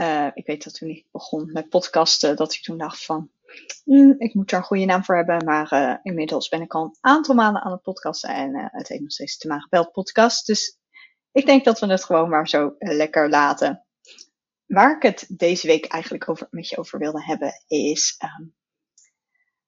Uh, ik weet dat toen ik begon met podcasten, dat ik toen dacht van, mm, ik moet er een goede naam voor hebben. Maar uh, inmiddels ben ik al een aantal maanden aan het podcasten en uh, het heet nog steeds de Magebeld podcast. Dus ik denk dat we het gewoon maar zo lekker laten. Waar ik het deze week eigenlijk over, met je over wilde hebben is, um,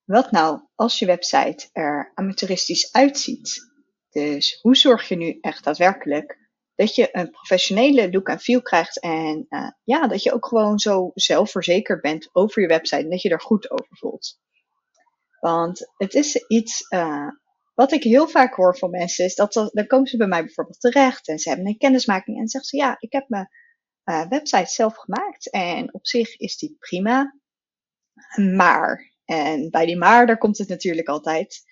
wat nou als je website er amateuristisch uitziet? Dus hoe zorg je nu echt daadwerkelijk dat je een professionele look en feel krijgt. En uh, ja, dat je ook gewoon zo zelfverzekerd bent over je website en dat je er goed over voelt. Want het is iets uh, wat ik heel vaak hoor van mensen, is dat dan komen ze bij mij bijvoorbeeld terecht en ze hebben een kennismaking en zeggen ze ja, ik heb mijn uh, website zelf gemaakt en op zich is die prima. Maar, en bij die maar, daar komt het natuurlijk altijd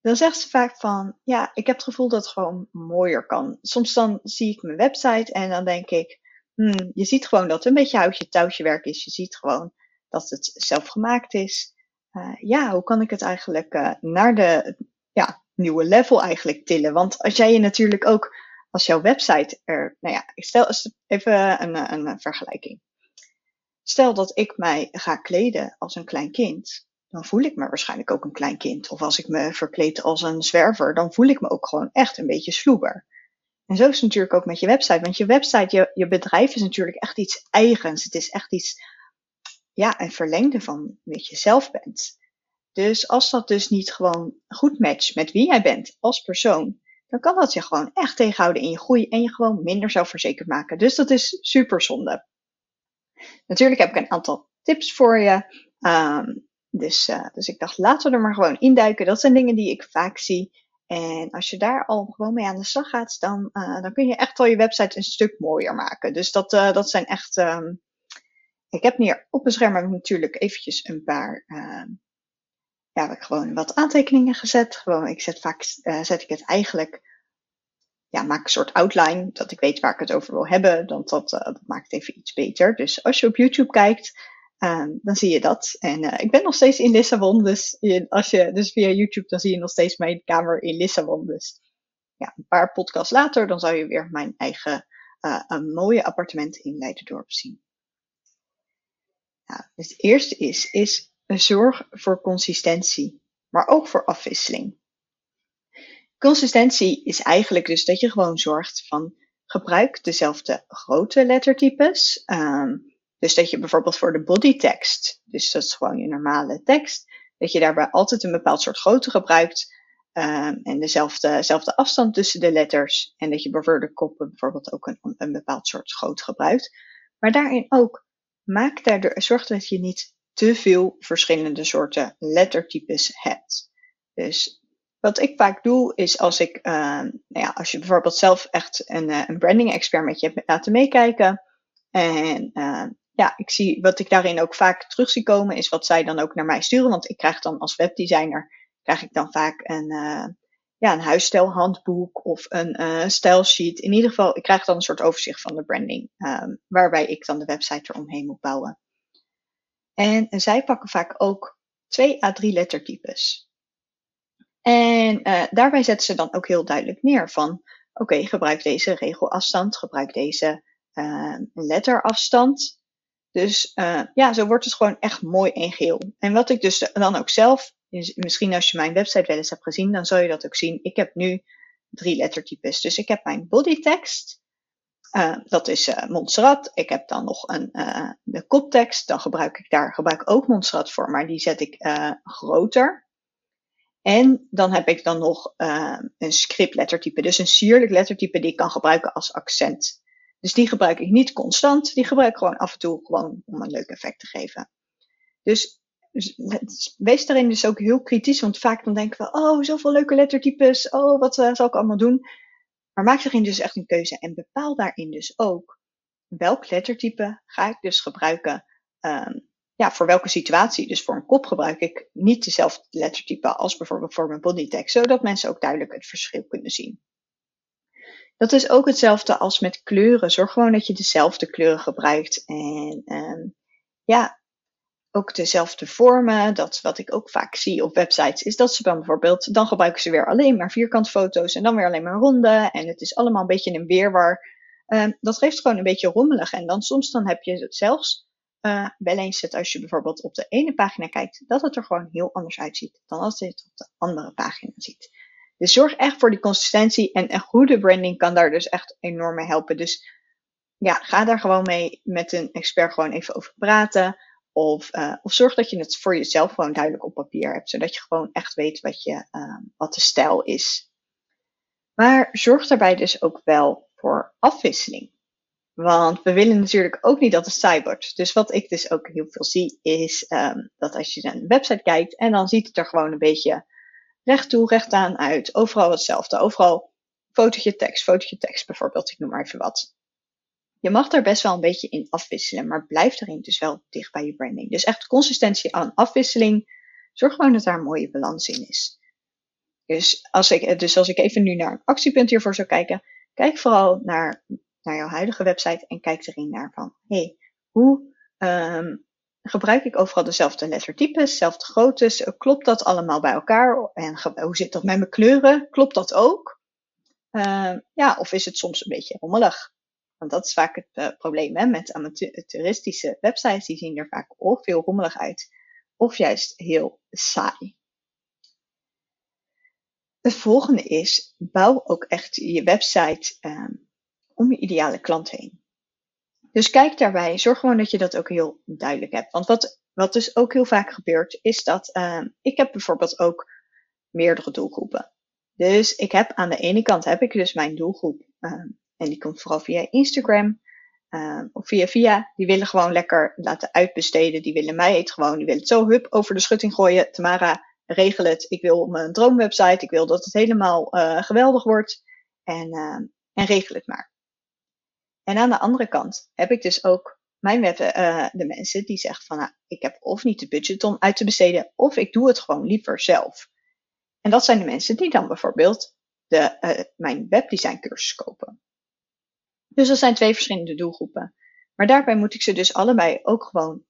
dan zegt ze vaak van, ja, ik heb het gevoel dat het gewoon mooier kan. Soms dan zie ik mijn website en dan denk ik, hmm, je ziet gewoon dat het een beetje houtje touwtje werk is. Je ziet gewoon dat het zelf gemaakt is. Uh, ja, hoe kan ik het eigenlijk uh, naar de ja, nieuwe level eigenlijk tillen? Want als jij je natuurlijk ook, als jouw website er, nou ja, ik stel even een, een vergelijking. Stel dat ik mij ga kleden als een klein kind dan voel ik me waarschijnlijk ook een klein kind. Of als ik me verkleed als een zwerver, dan voel ik me ook gewoon echt een beetje sloeber. En zo is het natuurlijk ook met je website. Want je website, je, je bedrijf is natuurlijk echt iets eigens. Het is echt iets, ja, een verlengde van wie je zelf bent. Dus als dat dus niet gewoon goed matcht met wie jij bent als persoon, dan kan dat je gewoon echt tegenhouden in je groei en je gewoon minder zelfverzekerd maken. Dus dat is super zonde. Natuurlijk heb ik een aantal tips voor je. Um, dus, uh, dus ik dacht, laten we er maar gewoon induiken. Dat zijn dingen die ik vaak zie. En als je daar al gewoon mee aan de slag gaat, dan, uh, dan kun je echt wel je website een stuk mooier maken. Dus dat, uh, dat zijn echt. Um, ik heb hier op een scherm natuurlijk eventjes een paar. Uh, ja, heb ik gewoon wat aantekeningen gezet. Gewoon, ik zet vaak zet ik het eigenlijk. Ja, maak een soort outline, dat ik weet waar ik het over wil hebben. Dan dat, dat maakt het even iets beter. Dus als je op YouTube kijkt, Um, dan zie je dat. En uh, ik ben nog steeds in Lissabon, dus als je dus via YouTube, dan zie je nog steeds mijn kamer in Lissabon. Dus ja, een paar podcasts later, dan zou je weer mijn eigen uh, een mooie appartement in Leidendorp zien. Nou, het eerste is, is zorg voor consistentie, maar ook voor afwisseling. Consistentie is eigenlijk dus dat je gewoon zorgt van gebruik dezelfde grote lettertypes. Um, dus dat je bijvoorbeeld voor de bodytekst, dus dat is gewoon je normale tekst, dat je daarbij altijd een bepaald soort grootte gebruikt um, en dezelfde, dezelfde afstand tussen de letters. En dat je voor de koppen bijvoorbeeld ook een, een bepaald soort grootte gebruikt. Maar daarin ook, maak daardoor, zorg dat je niet te veel verschillende soorten lettertypes hebt. Dus wat ik vaak doe, is als ik, uh, nou ja, als je bijvoorbeeld zelf echt een, een branding expert met je hebt laten meekijken. En uh, ja, ik zie wat ik daarin ook vaak terug zie komen, is wat zij dan ook naar mij sturen. Want ik krijg dan als webdesigner, krijg ik dan vaak een, uh, ja, een huisstijlhandboek of een uh, stijlsheet. In ieder geval, ik krijg dan een soort overzicht van de branding, um, waarbij ik dan de website eromheen moet bouwen. En, zij pakken vaak ook twee à drie lettertypes. En uh, daarbij zetten ze dan ook heel duidelijk neer van, oké, gebruik deze regelafstand, gebruik deze letterafstand. Dus uh, ja, zo wordt het gewoon echt mooi en geel. En wat ik dus dan ook zelf, misschien als je mijn website wel eens hebt gezien, dan zal je dat ook zien. Ik heb nu drie lettertypes. Dus ik heb mijn bodytekst. Uh, dat is uh, Montserrat. Ik heb dan nog een, uh, de koptekst. Dan gebruik ik daar gebruik ik ook Montserrat voor, maar die zet ik groter. En dan heb ik dan nog een script lettertype. Dus een sierlijk lettertype die ik kan gebruiken als accent. Dus die gebruik ik niet constant. Die gebruik ik gewoon af en toe gewoon om een leuk effect te geven. Dus, dus wees daarin dus ook heel kritisch. Want vaak dan denken we, oh, zoveel leuke lettertypes. Oh, wat uh, zal ik allemaal doen? Maar maak daarin dus echt een keuze. En bepaal daarin dus ook welk lettertype ga ik dus gebruiken ehm, ja, voor welke situatie. Dus voor een kop gebruik ik niet dezelfde lettertype als bijvoorbeeld voor mijn bodytext, zodat mensen ook duidelijk het verschil kunnen zien. Dat is ook hetzelfde als met kleuren. Zorg gewoon dat je dezelfde kleuren gebruikt en ehm, ja, ook dezelfde vormen. Dat wat ik ook vaak zie op websites is dat ze dan bijvoorbeeld, dan gebruiken ze weer alleen maar vierkantfoto's en dan weer alleen maar ronde. En het is allemaal een beetje een weerwar. Um, dat geeft gewoon een beetje rommelig. En dan soms dan heb je het zelfs uh, wel eens het als je bijvoorbeeld op de ene pagina kijkt, dat het er gewoon heel anders uitziet dan als je het op de andere pagina ziet. Dus zorg echt voor die consistentie en een goede branding kan daar dus echt enorm mee helpen. Dus ja, ga daar gewoon mee met een expert gewoon even over praten. Of, uh, of zorg dat je het voor jezelf gewoon duidelijk op papier hebt, zodat je gewoon echt weet wat, je, uh, wat de stijl is. Maar zorg daarbij dus ook wel voor afwisseling. Want we willen natuurlijk ook niet dat het saai. Dus wat ik dus ook heel veel zie, is um, dat als je naar een website kijkt en dan ziet het er gewoon een beetje recht toe, recht aan uit. Overal hetzelfde. Overal fotootje tekst, fotootje tekst bijvoorbeeld. Ik noem maar even wat. Je mag er best wel een beetje in afwisselen, maar blijf erin dus wel dicht bij je branding. Dus echt consistentie aan afwisseling. Zorg gewoon dat daar een mooie balans in is. Dus als ik, dus als ik even nu naar een actiepunt hiervoor zou kijken, kijk vooral naar naar jouw huidige website en kijk erin naar van, hey, hoe um, gebruik ik overal dezelfde lettertypes, dezelfde groottes? Klopt dat allemaal bij elkaar? En hoe zit dat met mijn kleuren? Klopt dat ook? Uh, ja, of is het soms een beetje rommelig? Want dat is vaak het uh, probleem hè, met amateuristische websites. Die zien er vaak of veel rommelig uit, of juist heel saai. Het volgende is, bouw ook echt je website um, om je ideale klant heen. Dus kijk daarbij, zorg gewoon dat je dat ook heel duidelijk hebt. Want wat, wat dus ook heel vaak gebeurt, is dat uh, ik heb bijvoorbeeld ook meerdere doelgroepen. Dus ik heb aan de ene kant heb ik dus mijn doelgroep. Uh, en die komt vooral via Instagram. Uh, of via via. Die willen gewoon lekker laten uitbesteden. Die willen mij het gewoon. Die willen het zo hup over de schutting gooien. Tamara, regel het. Ik wil mijn droomwebsite. Ik wil dat het helemaal uh, geweldig wordt. En, en regel het maar. En aan de andere kant heb ik dus ook mijn web, uh, de mensen die zeggen van nou, ik heb of niet de budget om uit te besteden, of ik doe het gewoon liever zelf. En dat zijn de mensen die dan bijvoorbeeld de, uh, mijn webdesign cursus kopen. Dus dat zijn twee verschillende doelgroepen. Maar daarbij moet ik ze dus allebei ook gewoon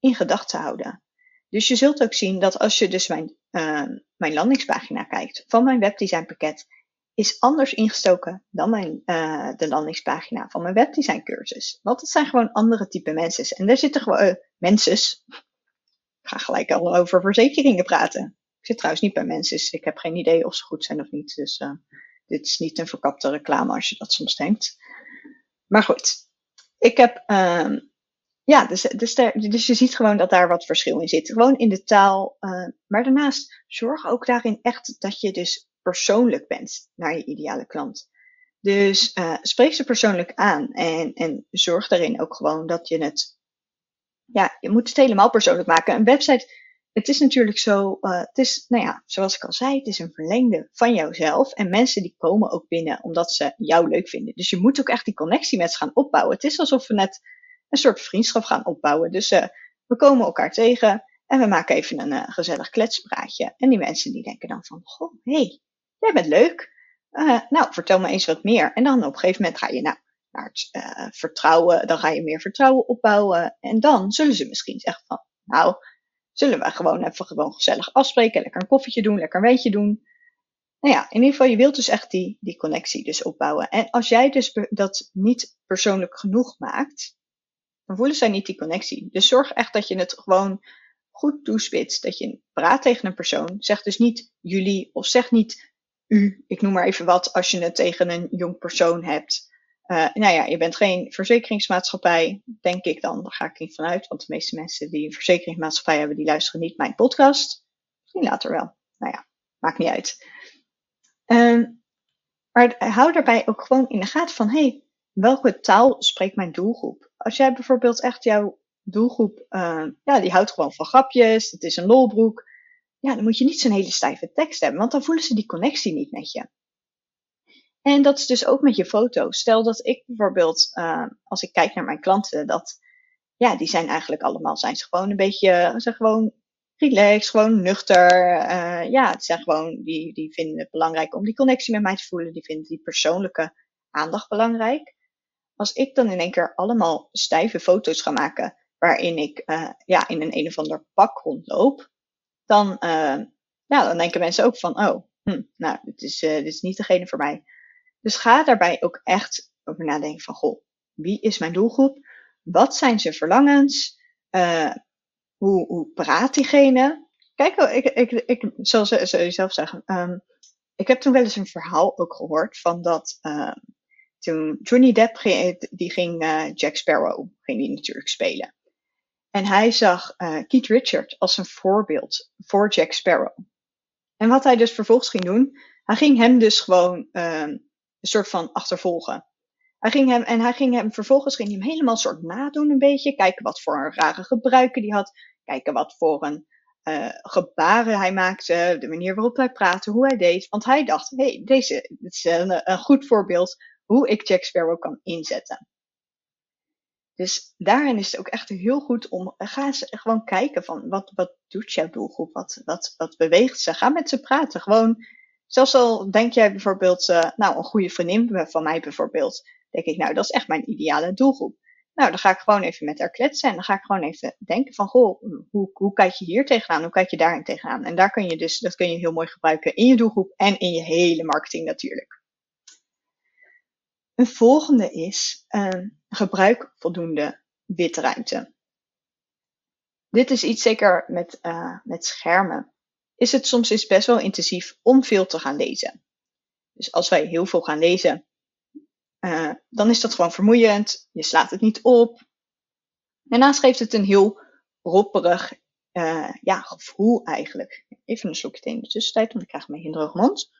in gedachten houden. Dus je zult ook zien dat als je dus mijn, uh, mijn landingspagina kijkt van mijn webdesign pakket, is anders ingestoken dan mijn, uh, de landingspagina van mijn webdesign cursus. Want het zijn gewoon andere type mensen. En daar zitten gewoon uh, mensen. Ik ga gelijk al over verzekeringen praten. Ik zit trouwens niet bij mensen. Ik heb geen idee of ze goed zijn of niet. Dus uh, dit is niet een verkapte reclame als je dat soms denkt. Maar goed. Ik heb, uh, ja, dus, dus, dus je ziet gewoon dat daar wat verschil in zit. Gewoon in de taal. maar daarnaast zorg ook daarin echt dat je dus persoonlijk bent naar je ideale klant. Dus uh, spreek ze persoonlijk aan en, en zorg daarin ook gewoon dat je het. Ja, je moet het helemaal persoonlijk maken. Een website, het is natuurlijk zo. Uh, het is, nou ja, zoals ik al zei, het is een verlengde van jouzelf. En mensen die komen ook binnen omdat ze jou leuk vinden. Dus je moet ook echt die connectie met ze gaan opbouwen. Het is alsof we net een soort vriendschap gaan opbouwen. Dus uh, we komen elkaar tegen en we maken even een gezellig kletspraatje. En die mensen die denken dan van, goh, hé, hey, jij bent leuk. Uh, nou, vertel me eens wat meer. En dan op een gegeven moment ga je nou, naar het uh, vertrouwen, dan ga je meer vertrouwen opbouwen. En dan zullen ze misschien zeggen van, nou, zullen we gewoon even gewoon gezellig afspreken, lekker een koffietje doen, lekker een weetje doen. Nou ja, in ieder geval, je wilt dus echt die, die connectie dus opbouwen. En als jij dus dat niet persoonlijk genoeg maakt, dan voelen zij niet die connectie. Dus zorg echt dat je het gewoon goed toespitst. Dat je praat tegen een persoon. Zeg dus niet jullie of zeg niet u, ik noem maar even wat, als je het tegen een jong persoon hebt. Uh, nou ja, je bent geen verzekeringsmaatschappij, denk ik dan. Daar ga ik niet vanuit, want de meeste mensen die een verzekeringsmaatschappij hebben, die luisteren niet mijn podcast. Misschien later wel. Nou ja, maakt niet uit. Uh, maar hou daarbij ook gewoon in de gaten van, hey, welke taal spreekt mijn doelgroep? Als jij bijvoorbeeld echt jouw doelgroep, uh, ja, die houdt gewoon van grapjes, het is een lolbroek ja, dan moet je niet zo'n hele stijve tekst hebben, want dan voelen ze die connectie niet met je. En dat is dus ook met je foto's. Stel dat ik bijvoorbeeld, uh, als ik kijk naar mijn klanten, dat ja, die zijn eigenlijk allemaal, zijn ze gewoon een beetje, zijn gewoon relaxed, gewoon nuchter. Uh, ja, het zijn gewoon, die, die vinden het belangrijk om die connectie met mij te voelen. Die vinden die persoonlijke aandacht belangrijk. Als ik dan in één keer allemaal stijve foto's ga maken, waarin ik uh, ja, in een een of ander pak rondloop, dan, uh, ja, dan denken mensen ook van, oh, hm, nou, dit is, uh, dit is niet degene voor mij. Dus ga daarbij ook echt over nadenken van, goh, wie is mijn doelgroep? Wat zijn zijn verlangens? Uh, hoe, hoe praat diegene? Kijk, ik, ik, ik, zoals ze zelf zeggen, um, ik heb toen wel eens een verhaal ook gehoord van dat uh, toen Johnny Depp die ging uh, Jack Sparrow, ging die natuurlijk spelen. En hij zag uh, Keith Richard als een voorbeeld voor Jack Sparrow. En wat hij dus vervolgens ging doen, hij ging hem dus gewoon een soort van achtervolgen. Hij ging hem, en hij ging hem vervolgens ging hij hem helemaal soort nadoen een beetje. Kijken wat voor rare gebruiken die had. Kijken wat voor een uh, gebaren hij maakte. De manier waarop hij praatte, hoe hij deed. Want hij dacht, hé, hey, deze is een, een goed voorbeeld hoe ik Jack Sparrow kan inzetten. Dus daarin is het ook echt heel goed om, ga eens gewoon kijken van, wat, wat doet jouw doelgroep? Wat, wat, wat beweegt ze? Ga met ze praten. Gewoon, zelfs al denk jij bijvoorbeeld, uh, nou, een goede vriendin van mij bijvoorbeeld, denk ik, nou, dat is echt mijn ideale doelgroep. Nou, dan ga ik gewoon even met haar kletsen en dan ga ik gewoon even denken van, goh, hoe, hoe kijk je hier tegenaan? Hoe kijk je daarin tegenaan? En daar kun je dus, dat kun je heel mooi gebruiken in je doelgroep en in je hele marketing natuurlijk. Een volgende is, uh, gebruik voldoende witruimte. Dit is iets zeker met, uh, met schermen. Is het soms is best wel intensief om veel te gaan lezen. Dus als wij heel veel gaan lezen, uh, dan is dat gewoon vermoeiend. Je slaat het niet op. Daarnaast geeft het een heel ropperig uh, ja, gevoel eigenlijk. Even een slokje thee in de tussentijd, want ik krijg een droge mond.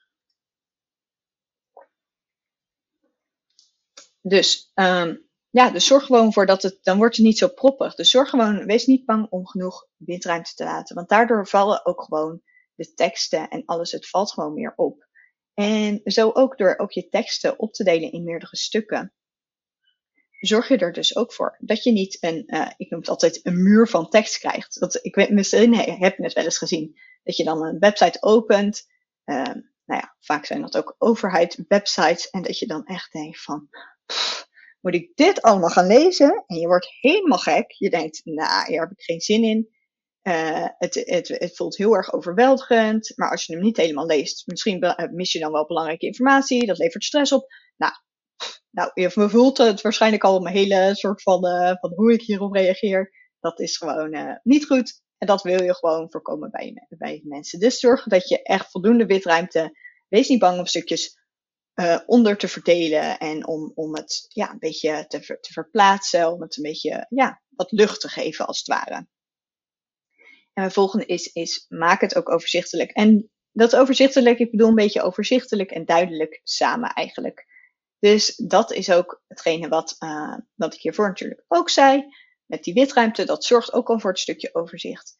Dus, um, ja, dus zorg gewoon voor dat het, dan wordt het niet zo proppig. Dus zorg gewoon, wees niet bang om genoeg windruimte te laten. Want daardoor vallen ook gewoon de teksten en alles, het valt gewoon meer op. En zo ook door ook je teksten op te delen in meerdere stukken. Zorg je er dus ook voor dat je niet een, uh, ik noem het altijd een muur van tekst krijgt. Dat, ik weet, misschien heb je het wel eens gezien. Dat je dan een website opent. Uh, nou ja, vaak zijn dat ook overheid websites. En dat je dan echt denkt van, moet ik dit allemaal gaan lezen? En je wordt helemaal gek. Je denkt, nou, hier heb ik geen zin in. Uh, het, het, het, voelt heel erg overweldigend, maar als je hem niet helemaal leest, misschien eh, mis je dan wel belangrijke informatie, dat levert stress op. Nou, nou je voelt het waarschijnlijk al mijn hele soort van, uh, van hoe ik hierop reageer. Dat is gewoon niet goed en dat wil je gewoon voorkomen bij, bij mensen. Dus zorg dat je echt voldoende witruimte, wees niet bang om stukjes onder te verdelen en om, om het ja, een beetje te, ver, te verplaatsen, om het een beetje ja, wat lucht te geven als het ware. En mijn volgende is, is maak het ook overzichtelijk. En dat overzichtelijk, ik bedoel een beetje overzichtelijk en duidelijk samen eigenlijk. Dus dat is ook hetgene wat, uh, wat ik hiervoor natuurlijk ook zei. Met die witruimte, dat zorgt ook al voor het stukje overzicht.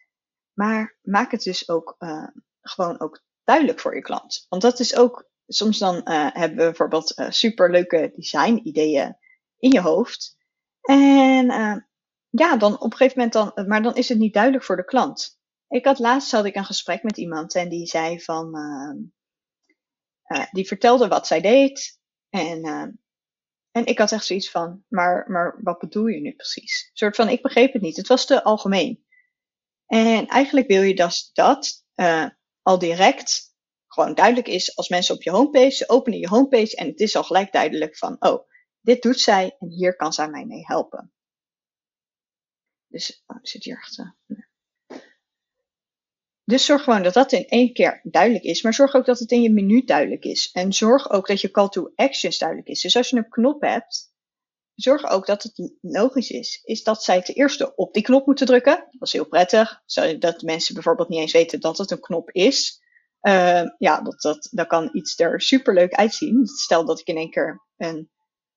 Maar maak het dus ook uh, gewoon ook duidelijk voor je klant. Want dat is ook, soms dan uh, hebben we bijvoorbeeld uh, superleuke design ideeën in je hoofd. En ja, dan op een gegeven moment dan, maar dan is het niet duidelijk voor de klant. Ik had laatst had ik een gesprek met iemand en die zei van, die vertelde wat zij deed en, en ik had echt zoiets van, maar, maar wat bedoel je nu precies? Een soort van, ik begreep het niet. Het was te algemeen. En eigenlijk wil je dus dat al direct gewoon duidelijk is als mensen op je homepage, ze openen je homepage en het is al gelijk duidelijk van, oh, dit doet zij en hier kan zij mij mee helpen. Dus oh, zit hier achter. Dus zorg gewoon dat dat in één keer duidelijk is. Maar zorg ook dat het in je menu duidelijk is. En zorg ook dat je call to actions duidelijk is. Dus als je een knop hebt, zorg ook dat het logisch is. Is dat zij ten eerste op die knop moeten drukken. Dat is heel prettig. Zodat mensen bijvoorbeeld niet eens weten dat het een knop is. Uh, ja, dat, dat, dat kan iets er superleuk uitzien. Stel dat ik in één keer een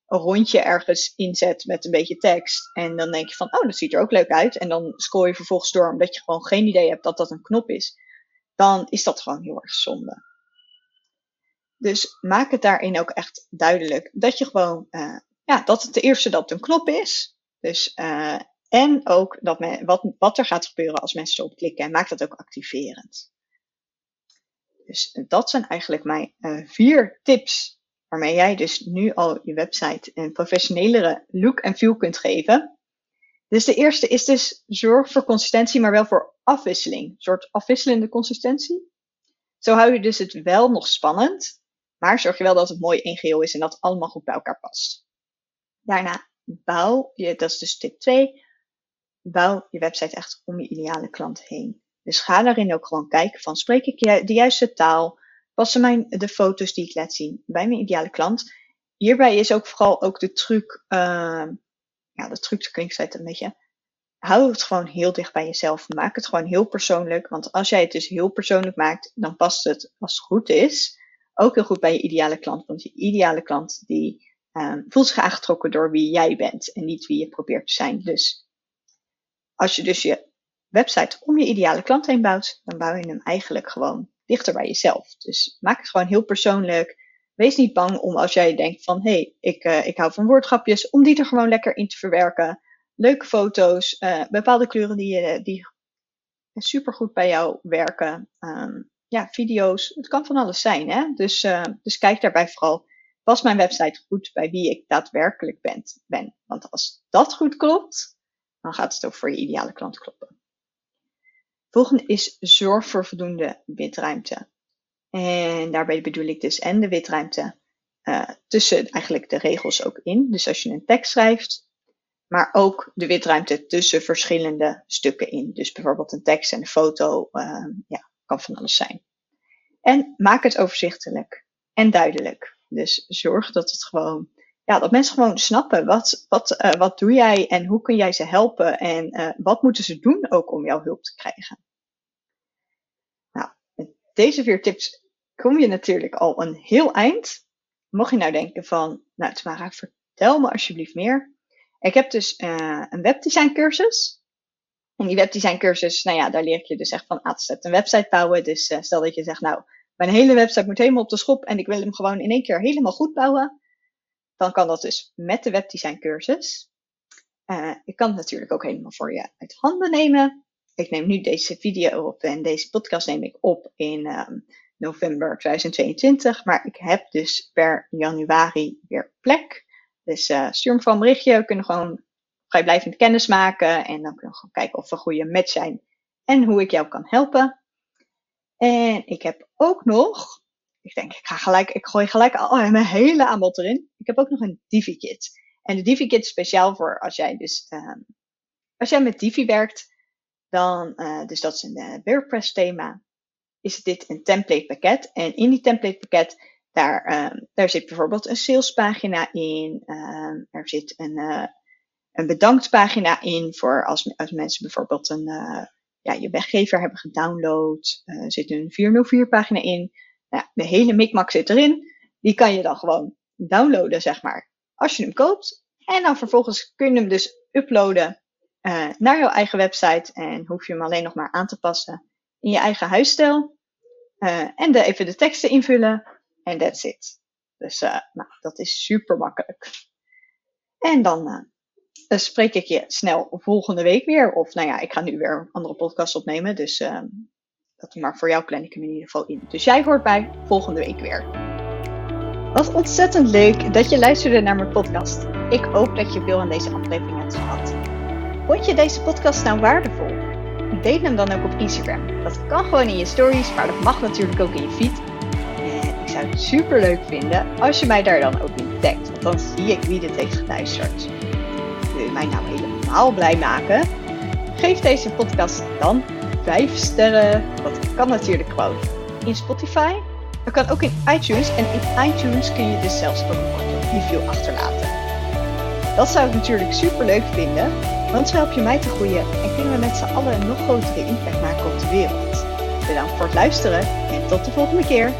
rondje ergens inzet met een beetje tekst. En dan denk je van, oh, dat ziet er ook leuk uit. En dan scroll je vervolgens door omdat je gewoon geen idee hebt dat dat een knop is. Dan is dat gewoon heel erg zonde. Dus maak het daarin ook echt duidelijk dat je gewoon, uh, ja, dat het de eerste dat een knop is. Dus, uh, en ook dat wat, wat er gaat gebeuren als mensen erop klikken. En maak dat ook activerend. Dus dat zijn eigenlijk mijn uh, vier tips waarmee jij dus nu al je website een professionelere look en feel kunt geven. Dus de eerste is dus zorg voor consistentie, maar wel voor afwisseling. Een soort afwisselende consistentie. Zo hou je dus het wel nog spannend, maar zorg je wel dat het mooi in geheel is en dat het allemaal goed bij elkaar past. Daarna bouw je, dat is dus tip 2, bouw je website echt om je ideale klant heen. Dus ga daarin ook gewoon kijken van spreek ik de juiste taal, passen mijn, de foto's die ik laat zien bij mijn ideale klant. Hierbij is ook vooral ook de truc, uh, ja de truc klinkt een beetje, hou het gewoon heel dicht bij jezelf. Maak het gewoon heel persoonlijk, want als jij het dus heel persoonlijk maakt, dan past het, als het goed is, ook heel goed bij je ideale klant. Want je ideale klant die um, voelt zich aangetrokken door wie jij bent en niet wie je probeert te zijn. Dus als je dus je website om je ideale klant heen bouwt, dan bouw je hem eigenlijk gewoon dichter bij jezelf. Dus maak het gewoon heel persoonlijk. Wees niet bang om als jij denkt van hé, hey, ik, uh, ik hou van woordgrapjes, om die er gewoon lekker in te verwerken. Leuke foto's, uh, bepaalde kleuren die, uh, die supergoed bij jou werken. Um, ja, video's, het kan van alles zijn. Hè? Dus, dus kijk daarbij vooral, past mijn website goed bij wie ik daadwerkelijk ben? ben? Want als dat goed klopt, dan gaat het ook voor je ideale klant kloppen. Volgende is zorg voor voldoende witruimte. En daarbij bedoel ik dus en de witruimte uh, tussen eigenlijk de regels ook in. Dus als je een tekst schrijft, maar ook de witruimte tussen verschillende stukken in. Dus bijvoorbeeld een tekst en een foto, uh, ja, kan van alles zijn. En maak het overzichtelijk en duidelijk. Dus zorg dat het gewoon, ja, dat mensen gewoon snappen wat, wat, uh, wat doe jij en hoe kun jij ze helpen en wat moeten ze doen ook om jouw hulp te krijgen deze vier tips kom je natuurlijk al een heel eind. Mocht je nou denken van, nou Tamara, vertel me alsjeblieft meer. Ik heb dus uh, een webdesign cursus. En die webdesign cursus, nou ja, daar leer ik je dus echt van A tot een website bouwen. Dus stel dat je zegt, nou, mijn hele website moet helemaal op de schop en ik wil hem gewoon in één keer helemaal goed bouwen. Dan kan dat dus met de webdesign cursus. Uh, ik kan het natuurlijk ook helemaal voor je uit handen nemen ik neem nu deze video op en deze podcast neem ik op in um, november 2022. Maar ik heb dus per januari weer plek. Dus uh, stuur me gewoon een berichtje. We kunnen gewoon vrijblijvend kennis maken. En dan kunnen we gewoon kijken of we een goede match zijn. En hoe ik jou kan helpen. En ik heb ook nog. Ik denk, ik ga gelijk, ik gooi gelijk al mijn hele aanbod erin. Ik heb ook nog een Divi-kit. En de Divi-kit is speciaal voor als jij dus, um, als jij met Divi werkt, dan, uh, dus dat is een uh, WordPress thema, is dit een template pakket. En in die template pakket, daar, um, daar zit bijvoorbeeld een salespagina in. Um, er zit een, uh, een bedanktpagina in voor als, als mensen bijvoorbeeld een, ja, je weggever hebben gedownload. Er zit een 404 pagina in. De hele mikmak zit erin. Die kan je dan gewoon downloaden, zeg maar, als je hem koopt. En dan vervolgens kun je hem dus uploaden uh, naar jouw eigen website en hoef je hem alleen nog maar aan te passen in je eigen huisstijl. Uh, en even de teksten invullen en that's it. Dus uh, nou, dat is super makkelijk. En dan spreek ik je snel volgende week weer. Of nou ja, ik ga nu weer een andere podcast opnemen. Dus ehm, dat maar voor jou plan in ieder geval in. Dus jij hoort bij volgende week weer. Wat ontzettend leuk dat je luisterde naar mijn podcast. Ik hoop dat je veel aan deze aflevering hebt gehad. Vond je deze podcast nou waardevol? Deel hem dan ook op Instagram. Dat kan gewoon in je stories, maar dat mag natuurlijk ook in je feed. En ik zou het super leuk vinden als je mij daar dan ook in tagt, want dan zie ik wie dit heeft geluisterd. Wil je mij nou helemaal blij maken? Geef deze podcast dan 5 sterren. Dat kan natuurlijk gewoon in Spotify. Dat kan ook in iTunes. En in iTunes kun je dus zelfs ook een review achterlaten. Dat zou ik natuurlijk super leuk vinden. Want zo help je mij te groeien en kunnen we met z'n allen een nog grotere impact maken op de wereld. Bedankt voor het luisteren en tot de volgende keer.